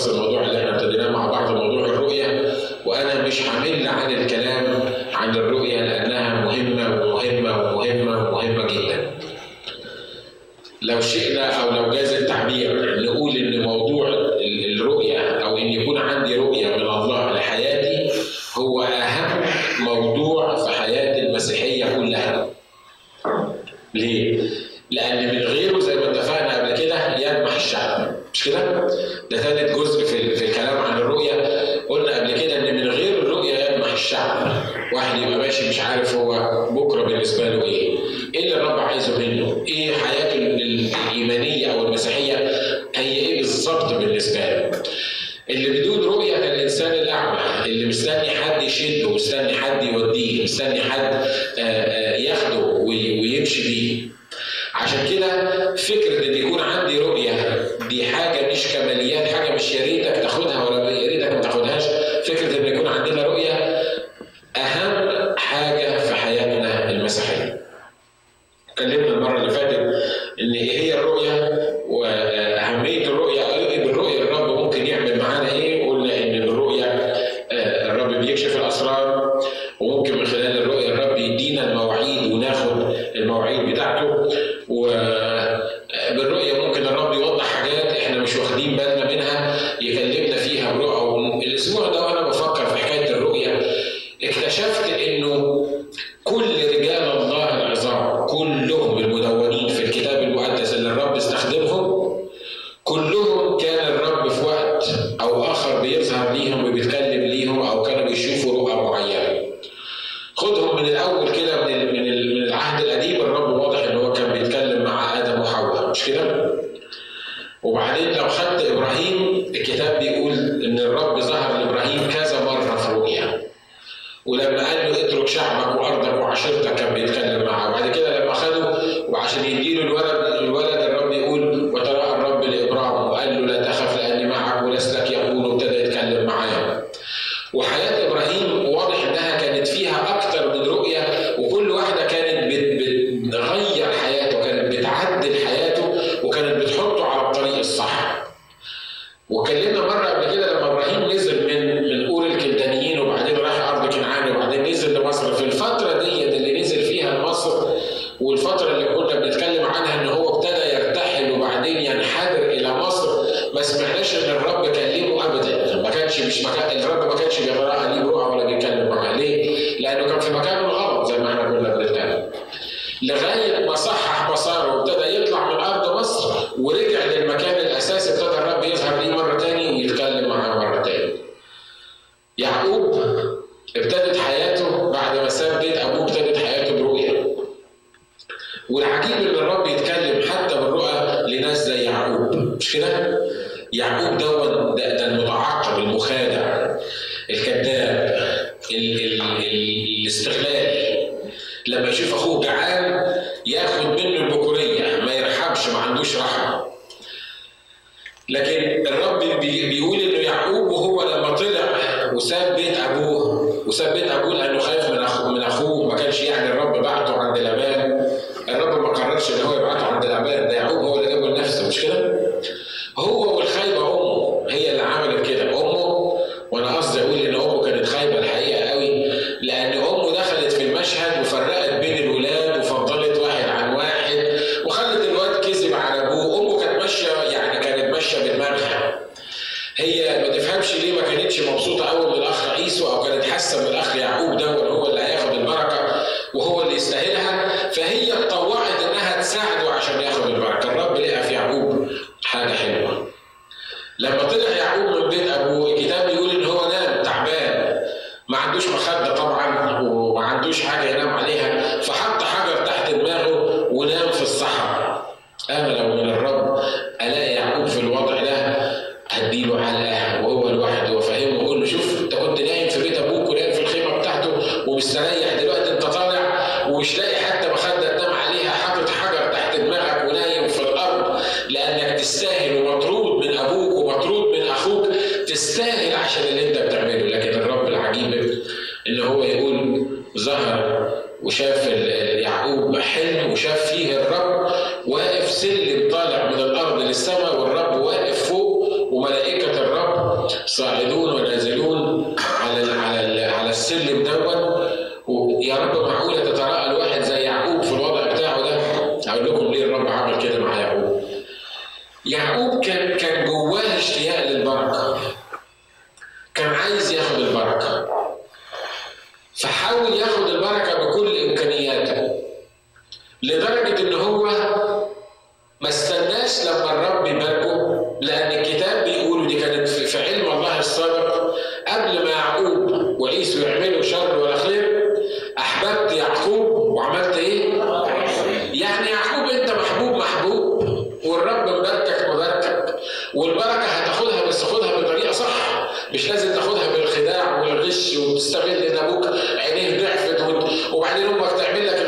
نفس الموضوع اللي إحنا ابتديناه مع بعض موضوع الرؤية. وأنا مش همل عن الكلام وتستغل ان أبوك عينيه ضعفت وبعدين أمك تعمل لك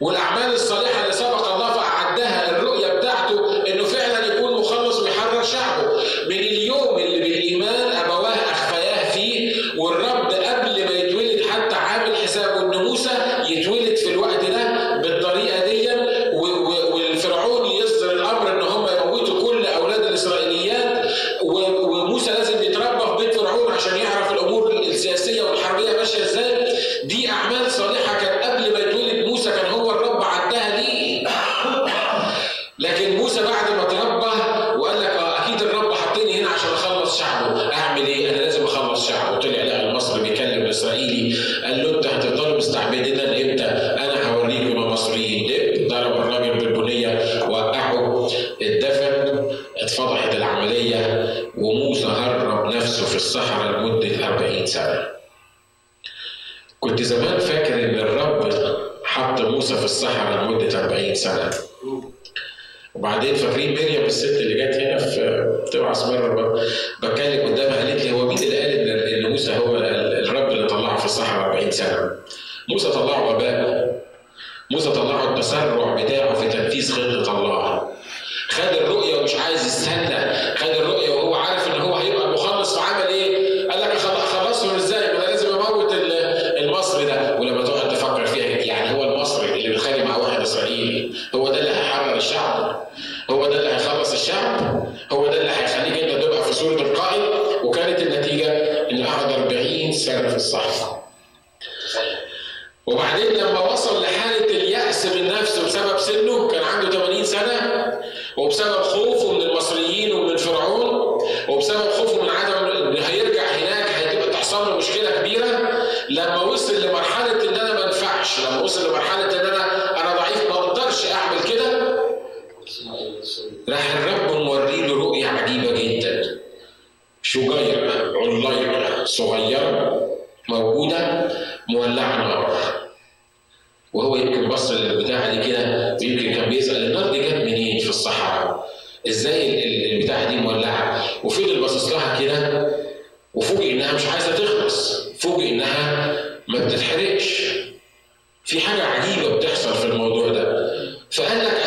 والاعمال الصالحة اللي سبق لما وصل لمرحلة إن أنا ما انفعش لما وصل لمرحلة إن أنا أنا ضعيف ما أقدرش أعمل كده راح الرب موري له رؤية عجيبة جدا شجيره عليرة صغيره موجودة مولعه نار وهو يمكن بص للبتاعة دي كده ويمكن كان بيسأل النار دي جت منين في الصحراء؟ إزاي البتاعة دي مولعة؟ وفضل باصص لها كده وفوجئ إنها مش عايزة تخلص، فوجئ إنها ما بتتحرقش في حاجة عجيبة بتحصل في الموضوع ده. فقال لك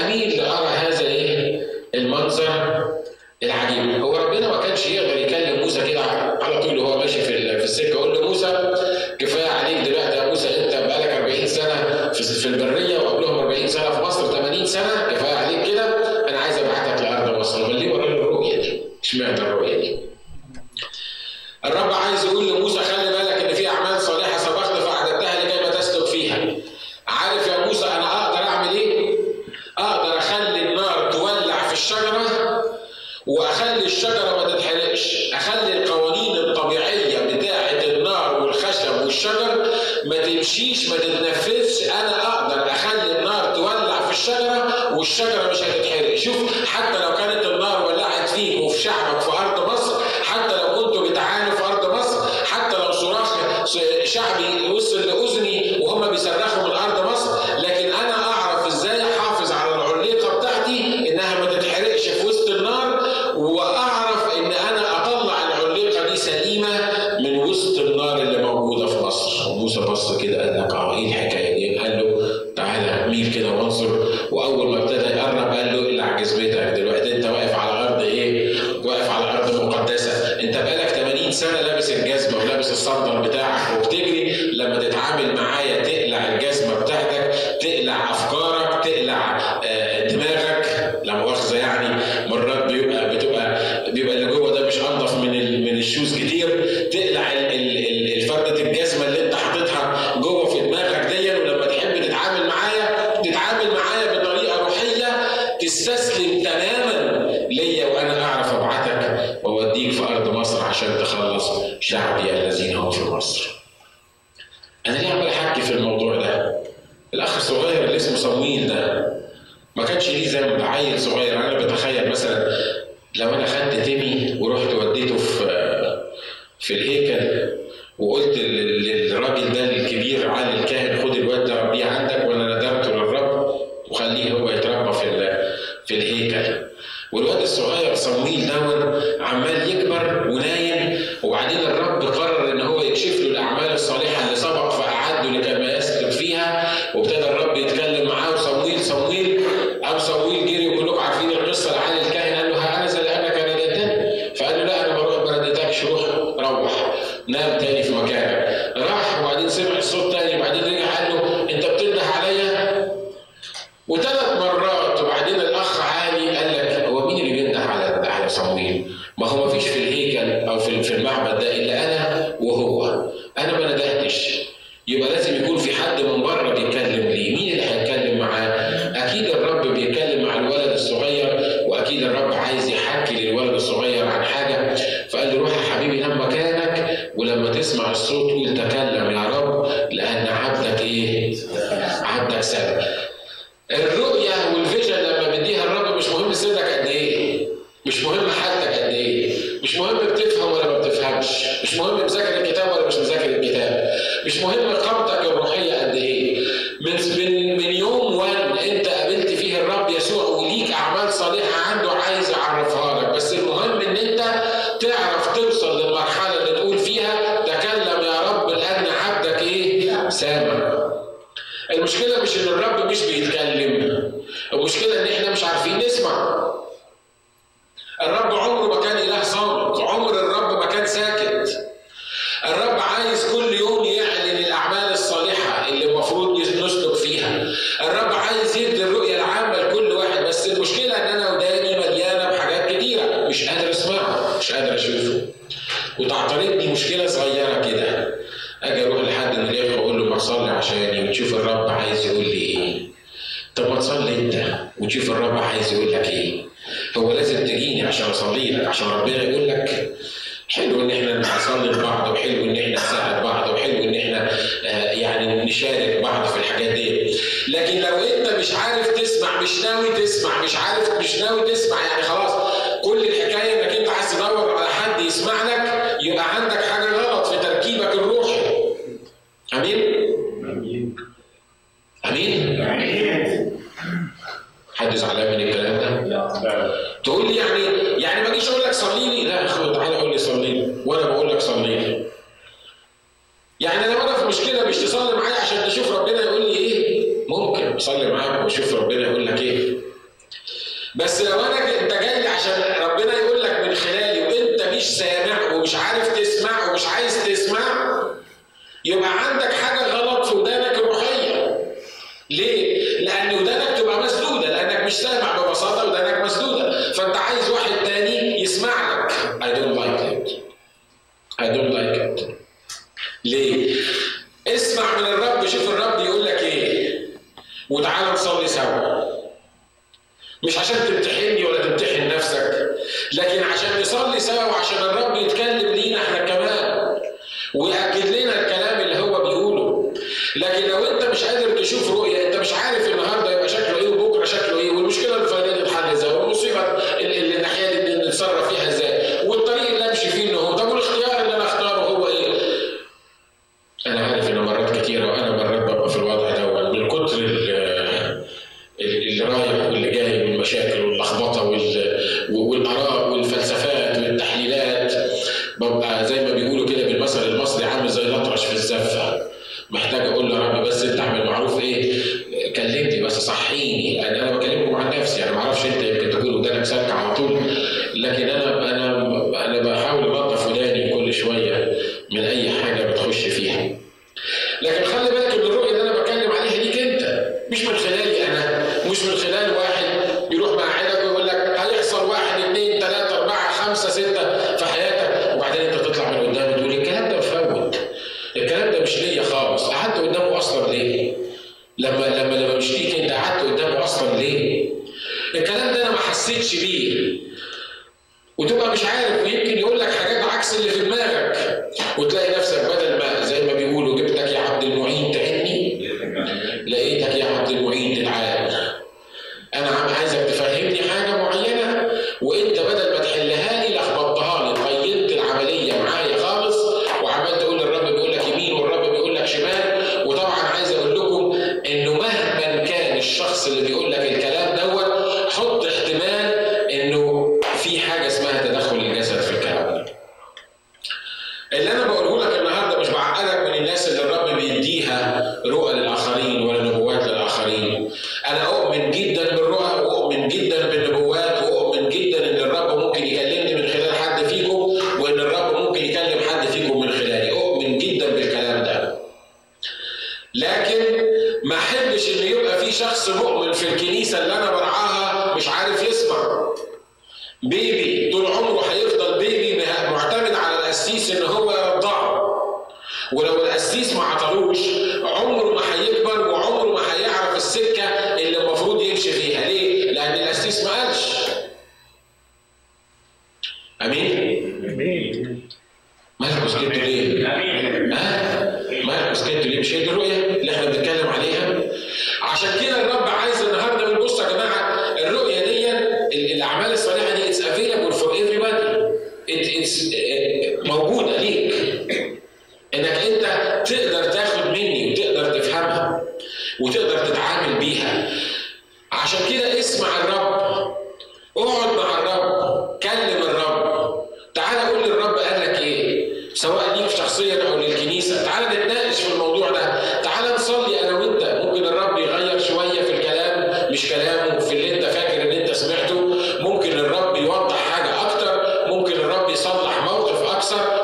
عايز بيتك دلوقتي انت واقف على أرض إيه؟ واقف على أرض مقدسة، انت بقالك 80 سنة لابس الجزمة ولابس الصندل بتاعك وبتجري لما تتعامل معايا تتكلم يا رب لأن عبدك إيه؟ عبدك سبب. الرؤية والفيجن لما بديها الرب مش مهم سنك قد إيه؟ مش مهم حالتك قد إيه؟ مش مهم بتفهم ولا ما بتفهمش، مش مهم مذاكر الكتاب ولا مش مذاكر الكتاب، مش مهم عشان ربنا يقول لك من خلالي وانت مش سامع ومش عارف تسمع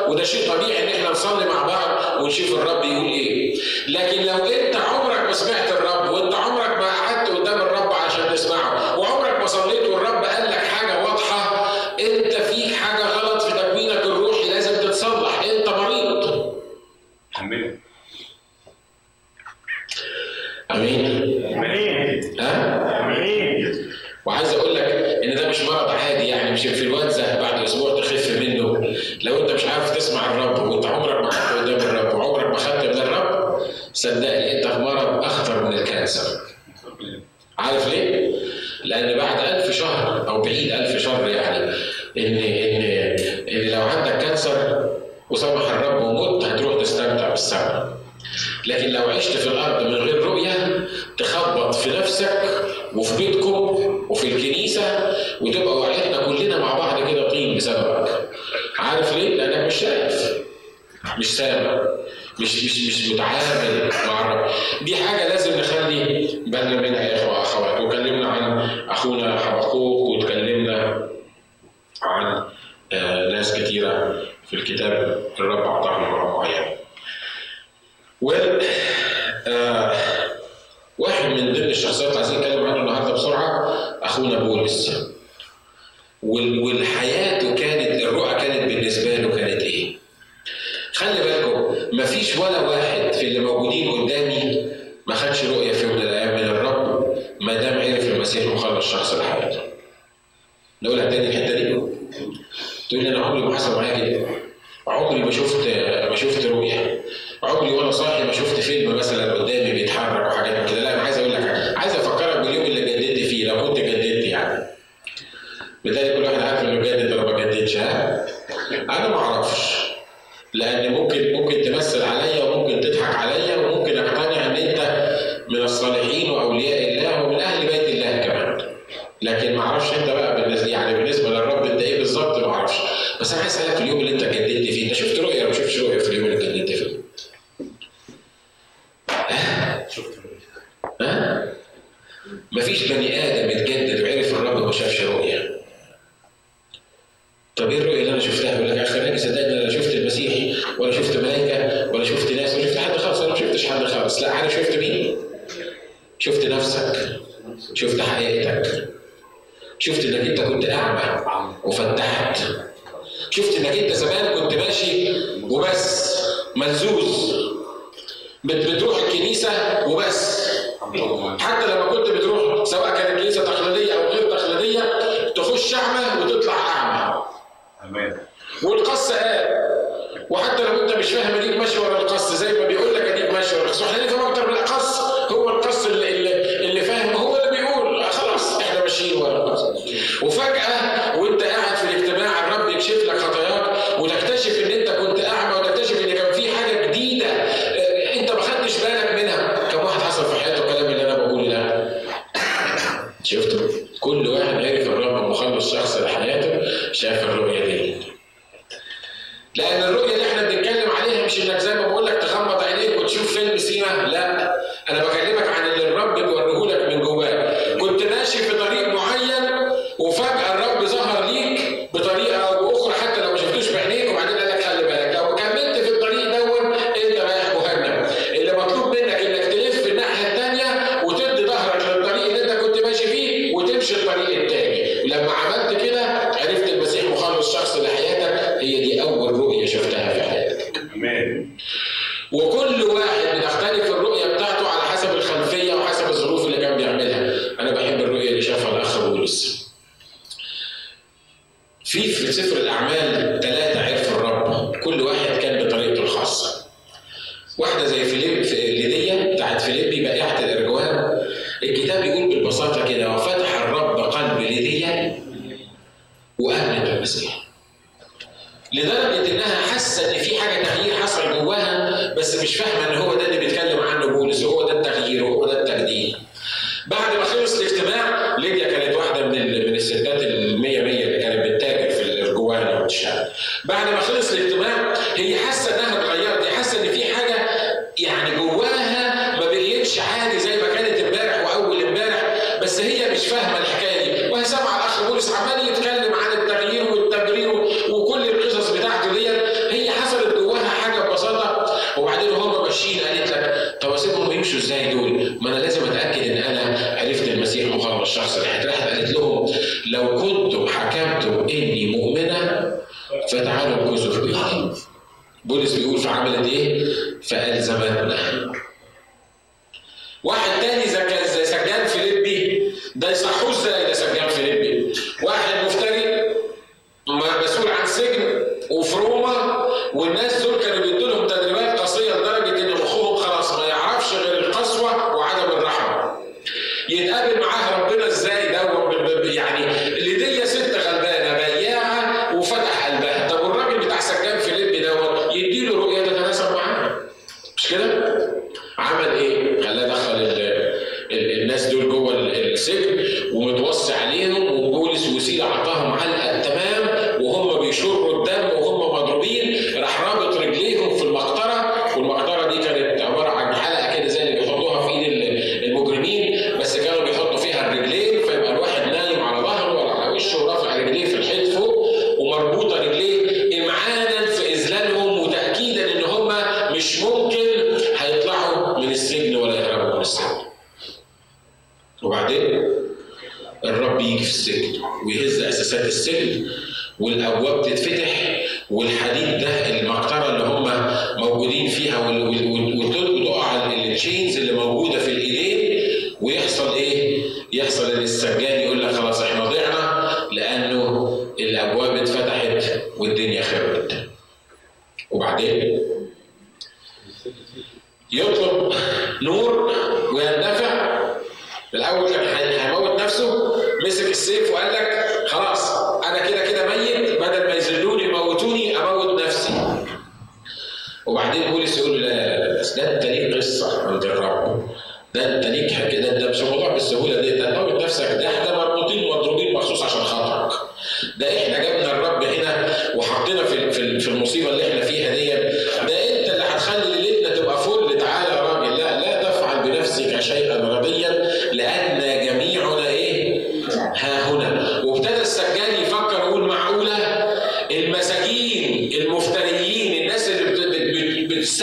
وده شيء طبيعي إن إحنا نصلي مع بعض ونشوف الرب يقول إيه. لكن لو أنت عمرك ما سمعت الرب وأنت عمرك ما قعدت قدام الرب عشان تسمعه وعمرك ما صليت والرب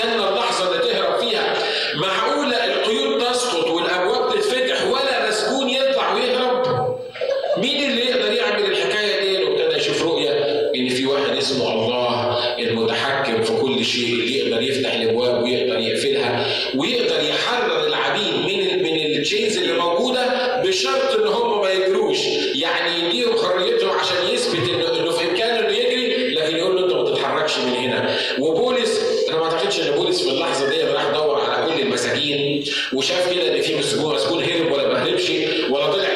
استنى اللحظة اللي تهرب فيها. معقولة القيود تسقط والأبواب تتفتح ولا مسجون يطلع ويهرب؟ مين اللي يقدر يعمل الحكاية دي؟ وابتدى يشوف رؤية إن في واحد اسمه الله المتحكم في كل شيء. وشاف كده ان في مسجون مسجون هرب ولا ما هربش ولا طلع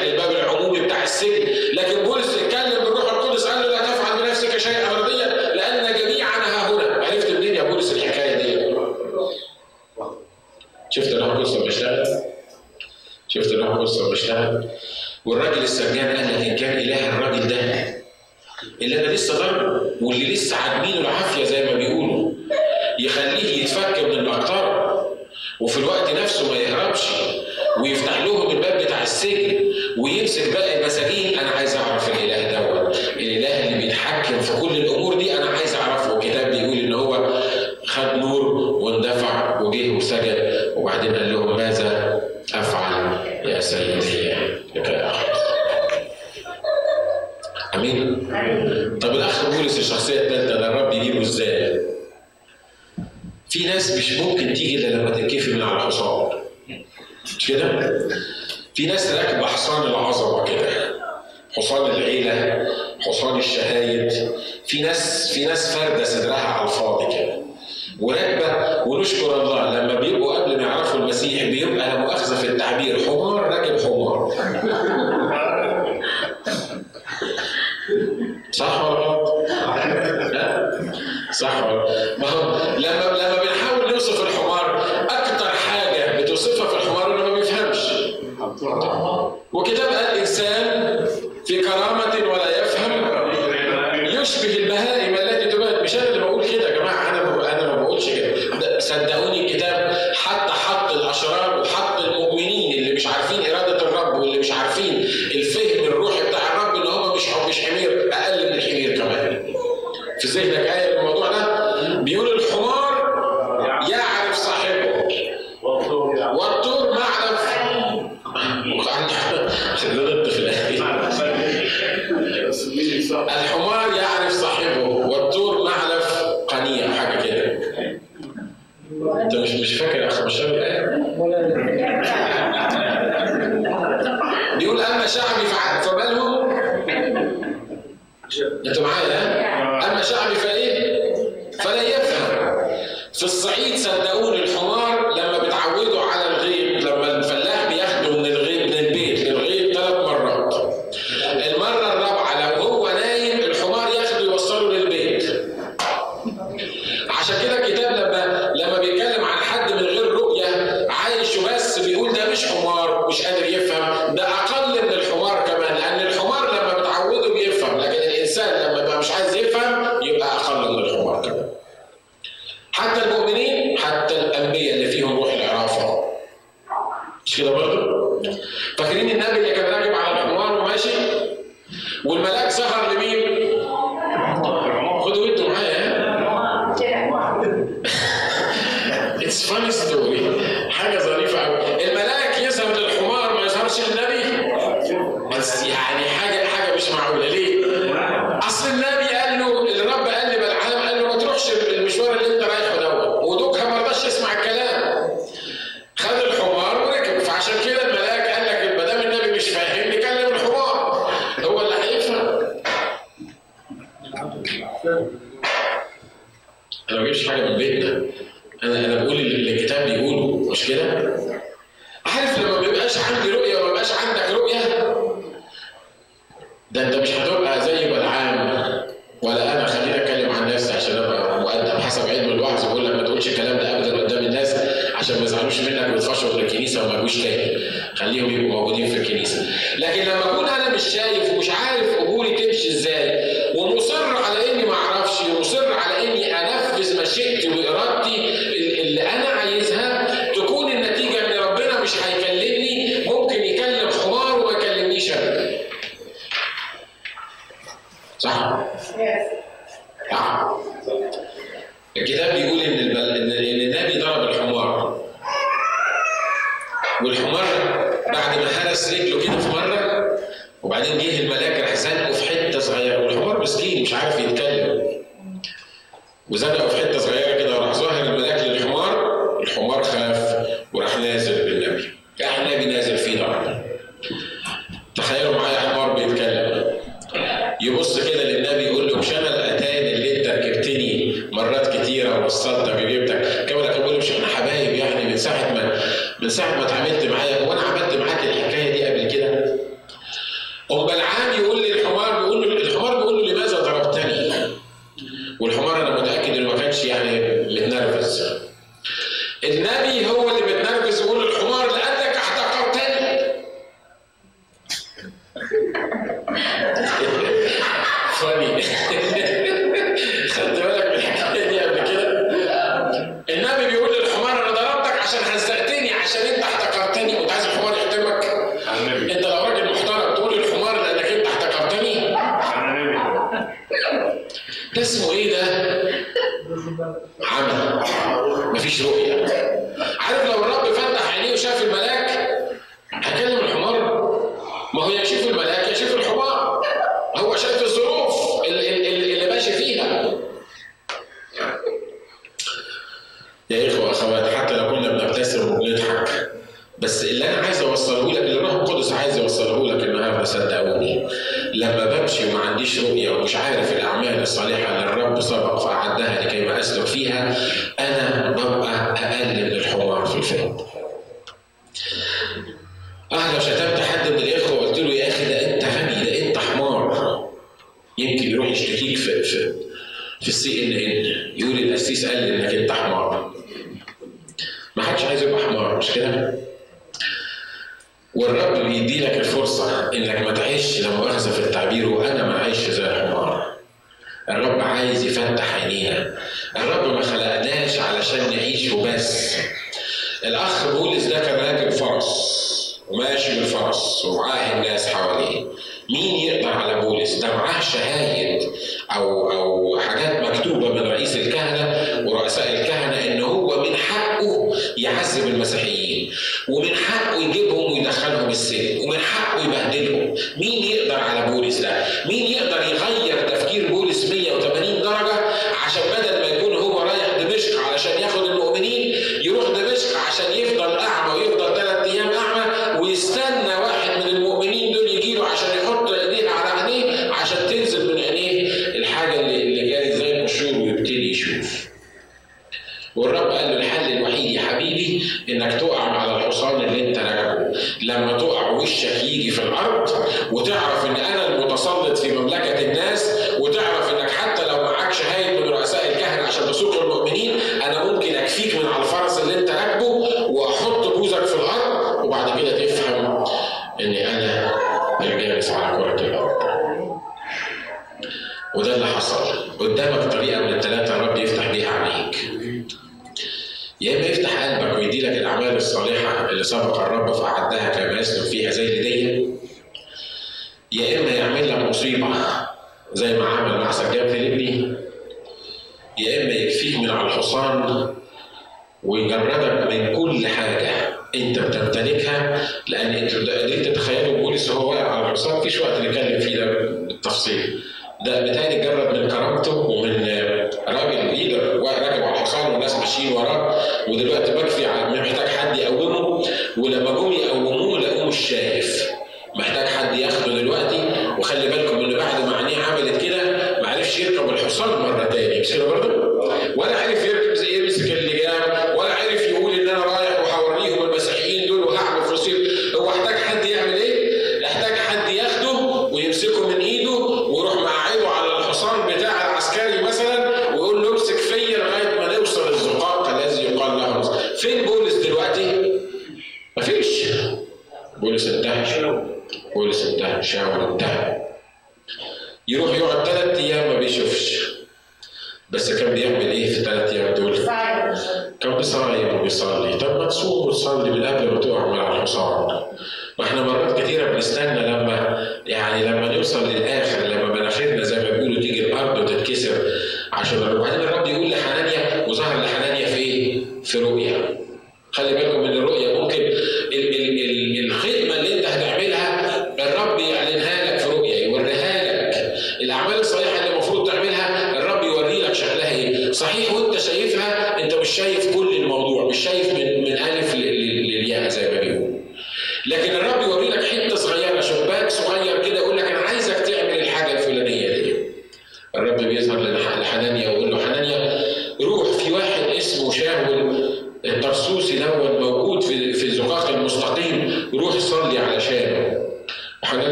بالسن ومن حقه يبهدلهم. مين يقدر على بولس ده؟ مين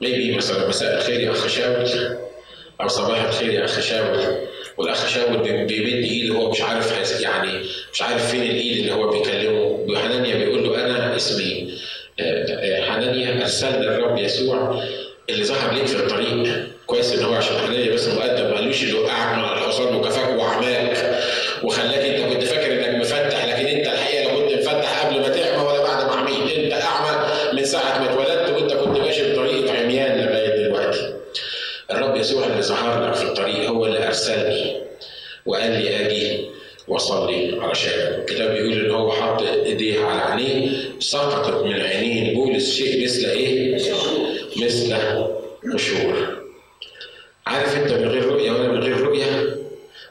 ميبي مثلا مساء الخير يا اخ شاول أو صباح الخير يا اخ شاول. والأخ شاول بيمد ايده هو مش عارف يعني مش عارف فين الإيد اللي هو بيكلمه. حنانيا بيقول له أنا اسمي آه، آه، حنانيا ارسلنا الرب يسوع اللي ظهر ليك في الطريق. كويس إن هو عشان حنانيا بس مقدم ما قالوش اللي وقعك من الحصان وكفاك وعماك وخلاك انت كنت فاكر إنك مفتح لكن أنت الحقيقة لو كنت مفتح قبل ما تفتح اللي ظهر لك في الطريق هو اللي أرسلني وقال لي آجي واصلي على الكتاب بيقول إن هو حط إيديه على عينيه سقطت من عينيه بولس شيء مثل إيه؟ مثل قشور عارف أنت من غير رؤية وأنا من غير رؤية؟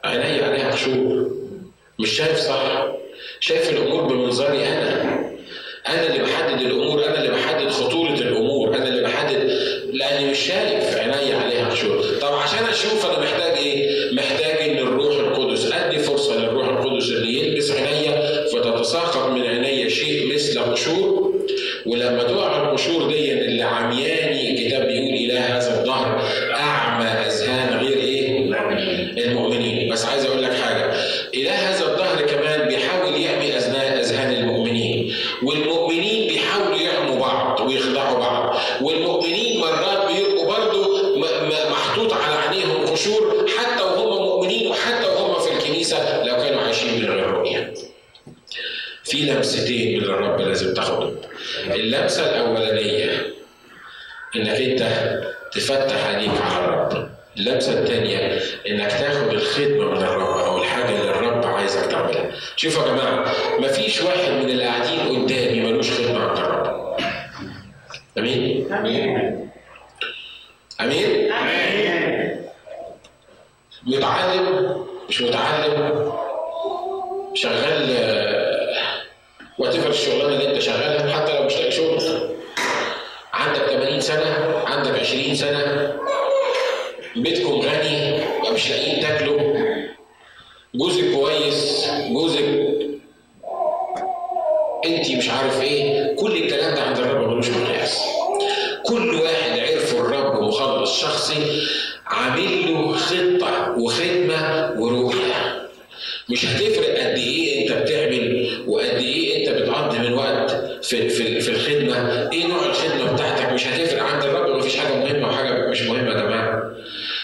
عيني عليها قشور مش شايف صح؟ شايف الأمور بمنظري أنا. أنا اللي بحدد الأمور أنا اللي بحدد خطورة الأمور أنا اللي بحدد لاني مش شايف عيني عليها شو طب عشان أشوف أنا محتاج إيه؟ محتاج إن الروح القدس أدي فرصة للروح القدس اللي يلبس عينيا فتتساقط من عينيا شيء مثل قشور. ولما تقع القشور دي اللي عميان شوفوا يا جماعة مفيش واحد من اللي قاعدين قدامي ملوش خدمة عند الرب. أمين؟ أمين؟ أمين. امين متعلم؟ مش متعلم؟ شغال آه، وات ايفر الشغلانة اللي أنت شغالها حتى لو مش لاقي شغل. عندك 80 سنة عندك 20 سنة. بيتكم غني ومش لاقيين تاكلوا. جوزك كويس جوزك انت مش عارف إيه كل الكلام ده عند الرب ملوش مقياس كل واحد عرفه الرب مخلص شخصي عامل له خطة وخدمة وروح. مش هتفرق قد إيه انت بتعمل وقد إيه انت بتقضي من وقت في في في الخدمة. إيه نوع الخدمة بتاعتك؟ مش هتفرق عند الرب مفيش حاجة مهمة وحاجة مش مهمة يا جماعة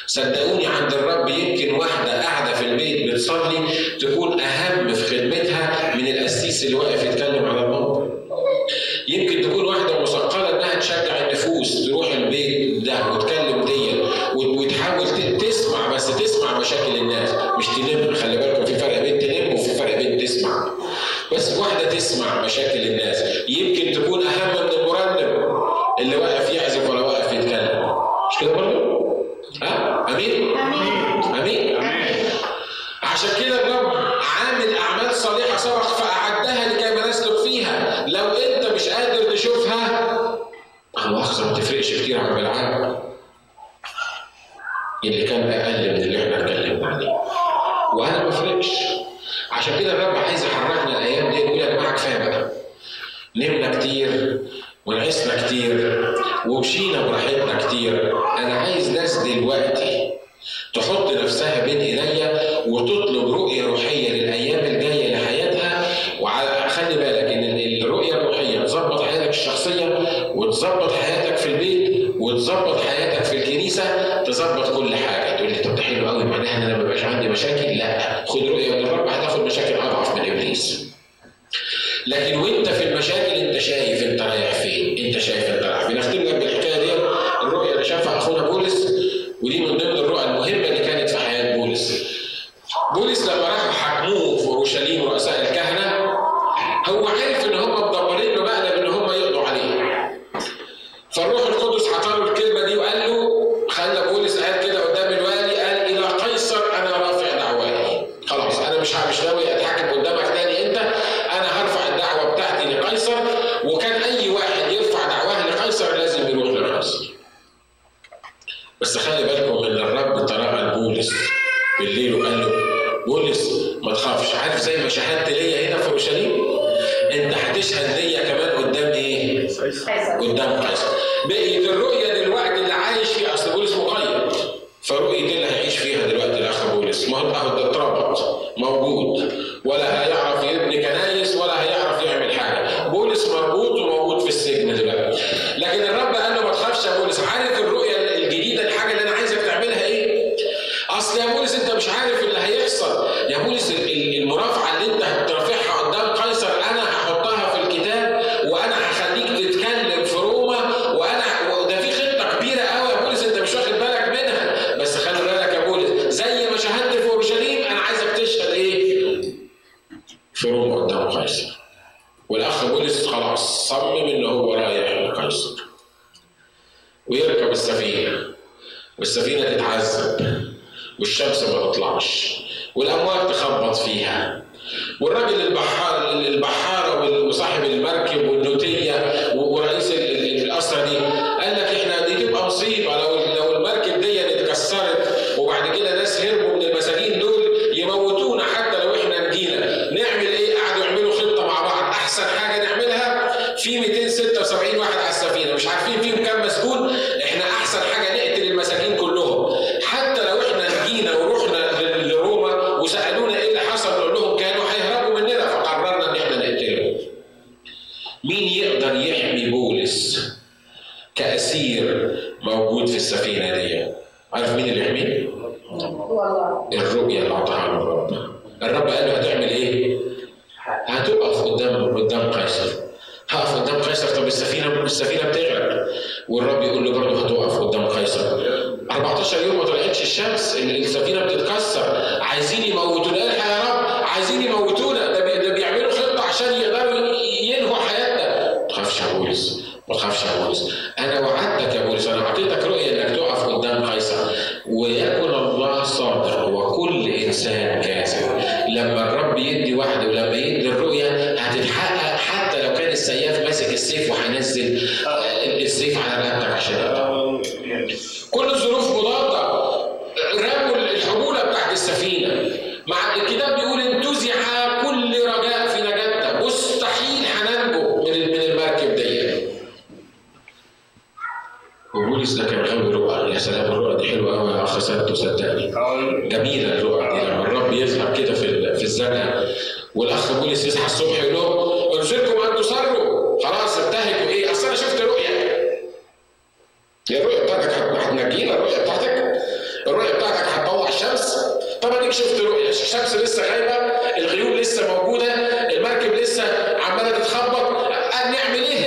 صدقوني عند الرب يمكن واحدة قاعدة في البيت بتصلي تكون أهم في خدمتها من القسيس اللي واقف يتكلم على الموضوع. يمكن تكون واحدة مثقلة إنها تشجع النفوس تروح البيت ده وتكلم دي وتحاول تسمع بس تسمع مشاكل الناس مش تلم خلي بالكم في فرق بين تلم وفي فرق بين تسمع. بس واحدة تسمع مشاكل الناس يمكن تكون أهم من المرنم اللي واقف يعزف ولا واقف يتكلم. مش كده برضه؟ عشان كده الرب عامل أعمال صالحة سبق فأعدها لكي ما نسلك فيها. لو أنت مش قادر تشوفها المؤاخذه ما تفرقش كتير عن بالعالم اللي كان أقل من اللي إحنا اتكلمنا عليه. وأنا ما فرقش عشان كده الرب عايز يحركنا الأيام دي يقول يا جماعة كفايه بقى نمنا كتير ونعسنا كتير ومشينا براحتنا كتير. أنا عايز ناس دلوقتي تحط نفسها بين إيديا وتطلب رؤية قيصر والأخ بولس خلاص صمم ان هو رايح لقيصر ويركب السفينة. والسفينة تتعذب. والشمس ما تطلعش. والأمواج تخبط فيها. والراجل البحار البحارة وصاحب الاخ سته صدقني جميلة الرؤى. دي لما الرب يفهم كده في في الزنقه والأخ بولس يصحى الصبح يقول لهم انزلكم ان صاروا. خلاص انتهكوا. إيه؟ أصل أنا شفت رؤيه هي الرؤيه بتاعتك هتنجينا. الرؤيه بتاعتك. الرؤيه بتاعتك هتطوع الشمس. طب ليك شفت رؤيه الشمس لسه غايبة. الغيوم لسه موجودة. المركب لسه عمالة تتخبط. قال نعمل إيه؟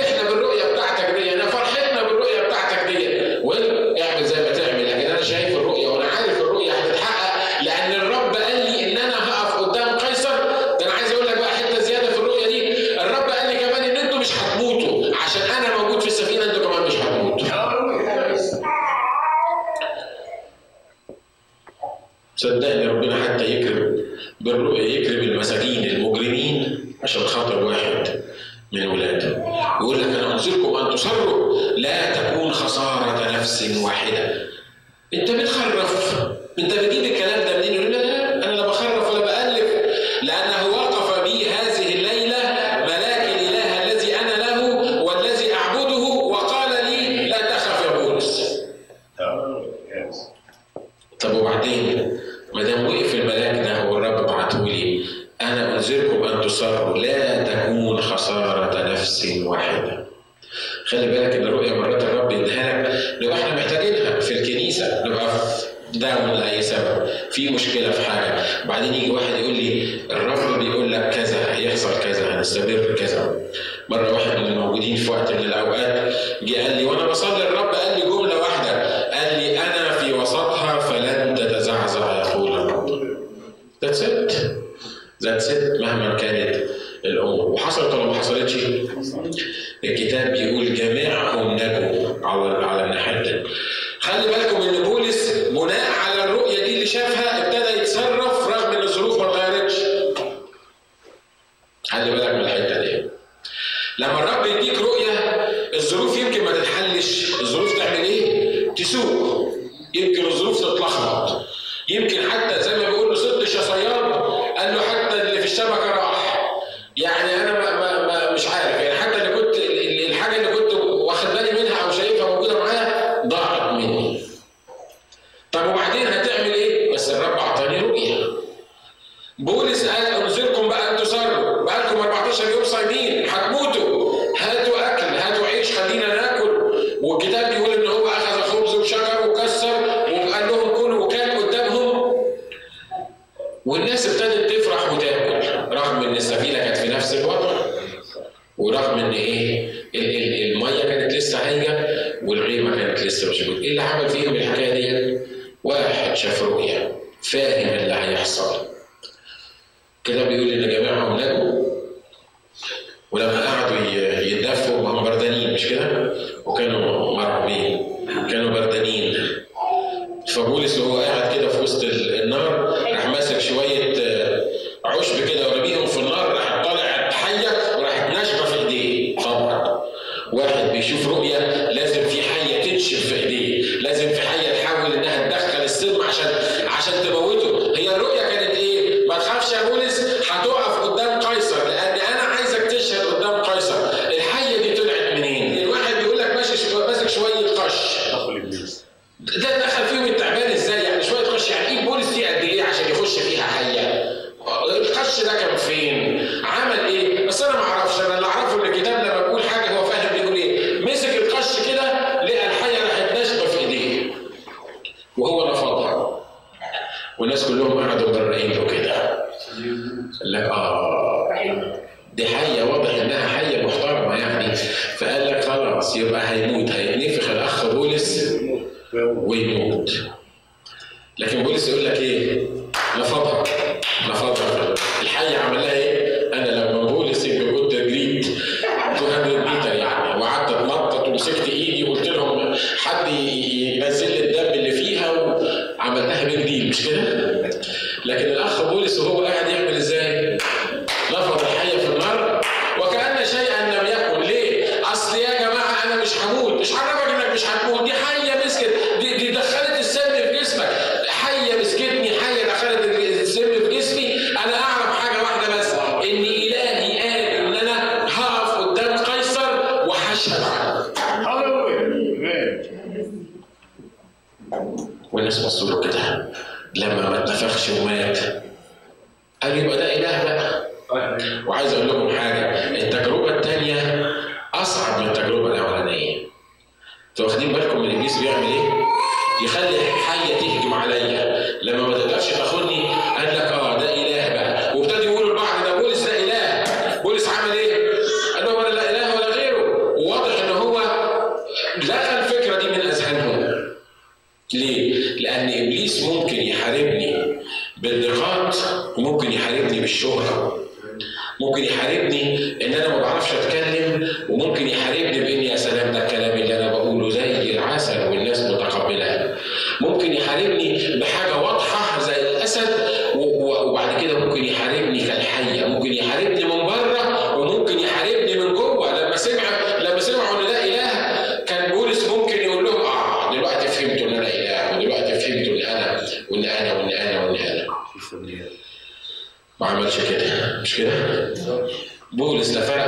الكتاب بيقول جميعهم نجوا على على الناحيه خلي بالكم إن بولس بناء على الرؤية دي اللي شافها ابتدى يتصرف رغم إن الظروف ما اتغيرتش. خلي بالك من الحتة دي. لما الرب يديك رؤية الظروف يمكن ما تتحلش، الظروف تعمل إيه؟ تسوق. será que aqui no fim, بولس لفرق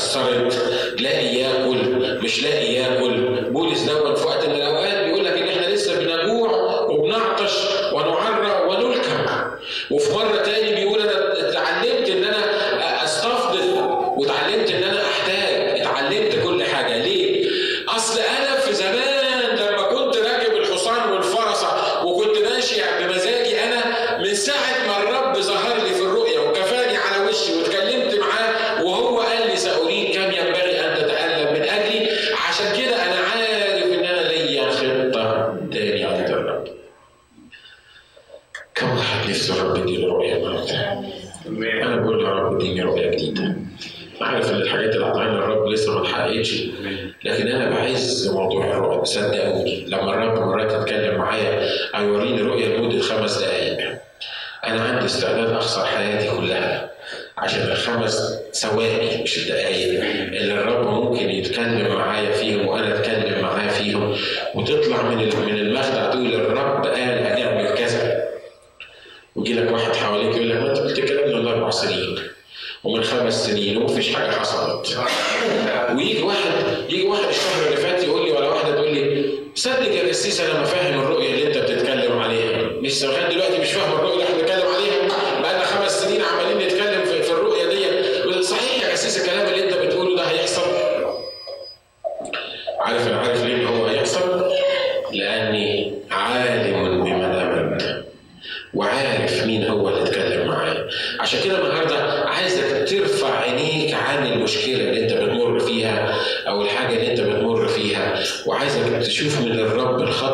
started نفسي الرب يديني رؤية معناتها أنا بقول يا رب اديني رؤية جديدة. عارف إن الحاجات اللي اعطاني الرب لسه ما اتحققتش لكن أنا بعز موضوع الرؤية. صدقوني لما الرب مرات يتكلم معايا هيوريني رؤية لمدة خمس دقائق أنا عندي استعداد أخسر حياتي كلها عشان الخمس ثواني مش الدقايق اللي الرب ممكن يتكلم معايا فيهم وأنا أتكلم معاه فيهم. وتطلع من من المخدع تقول الرب قال هنعمل كذا ويجي لك واحد حواليك يقول لك ما أنت قلت كلام من أربع سنين ومن خمس سنين ومفيش حاجة حصلت. ويجي واحد يجي واحد الشهر اللي فات يقول لي ولا واحدة تقول لي صدق يا قسيس أنا ما فاهم الرؤية اللي أنت بتتكلم عليها. مش لغايه دلوقتي مش فاهم الرؤية اللي إحنا بنتكلم عليها بقالنا خمس سنين عمالين نتكلم في الرؤية دي صحيح يا قسيس الكلام اللي أنت عشان كده النهارده عايزك ترفع عينيك عن المشكلة اللي انت بتمر فيها أو الحاجة اللي انت بتمر فيها وعايزك تشوف من الرب الخط